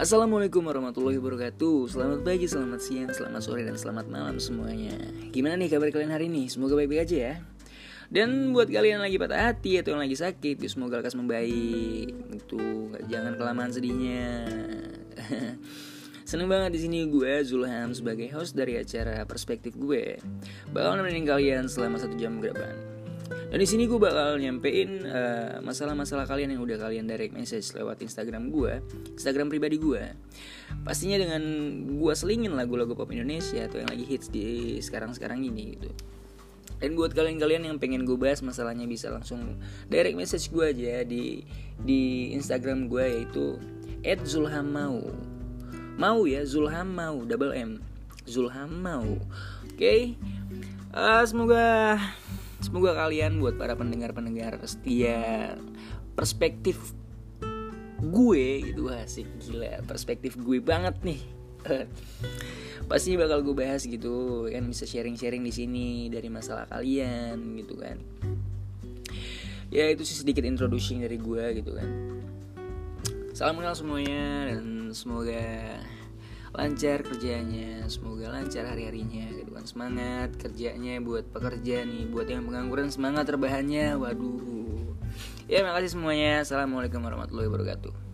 Assalamualaikum warahmatullahi wabarakatuh. Selamat pagi, selamat siang, selamat sore, dan selamat malam semuanya. Gimana nih kabar kalian hari ini? Semoga baik-baik aja ya. Dan buat kalian yang lagi patah hati atau yang lagi sakit ya Semoga lekas membaik. Itu jangan kelamaan sedihnya. Seneng banget di sini gue Zulham sebagai host dari acara Perspektif gue. Bakal nemenin kalian selama satu jam ke depan dan di sini gue bakal nyampein uh, masalah-masalah kalian yang udah kalian direct message lewat Instagram gue, Instagram pribadi gue. Pastinya dengan gue selingin lagu-lagu pop Indonesia atau yang lagi hits di sekarang-sekarang ini gitu. Dan buat kalian-kalian yang pengen gue bahas masalahnya bisa langsung direct message gue aja di di Instagram gue yaitu @zulhammau. Mau ya Zulhammau double M. Zulhammau. Oke. Okay? Uh, semoga Semoga kalian buat para pendengar-pendengar setia perspektif gue gitu asik gila. Perspektif gue banget nih. Pasti bakal gue bahas gitu kan bisa sharing-sharing di sini dari masalah kalian gitu kan. Ya itu sih sedikit introducing dari gue gitu kan. Salam kenal semuanya dan semoga lancar kerjanya semoga lancar hari-harinya gitu kan semangat kerjanya buat pekerja nih buat yang pengangguran semangat terbahannya waduh. Ya makasih semuanya assalamualaikum warahmatullahi wabarakatuh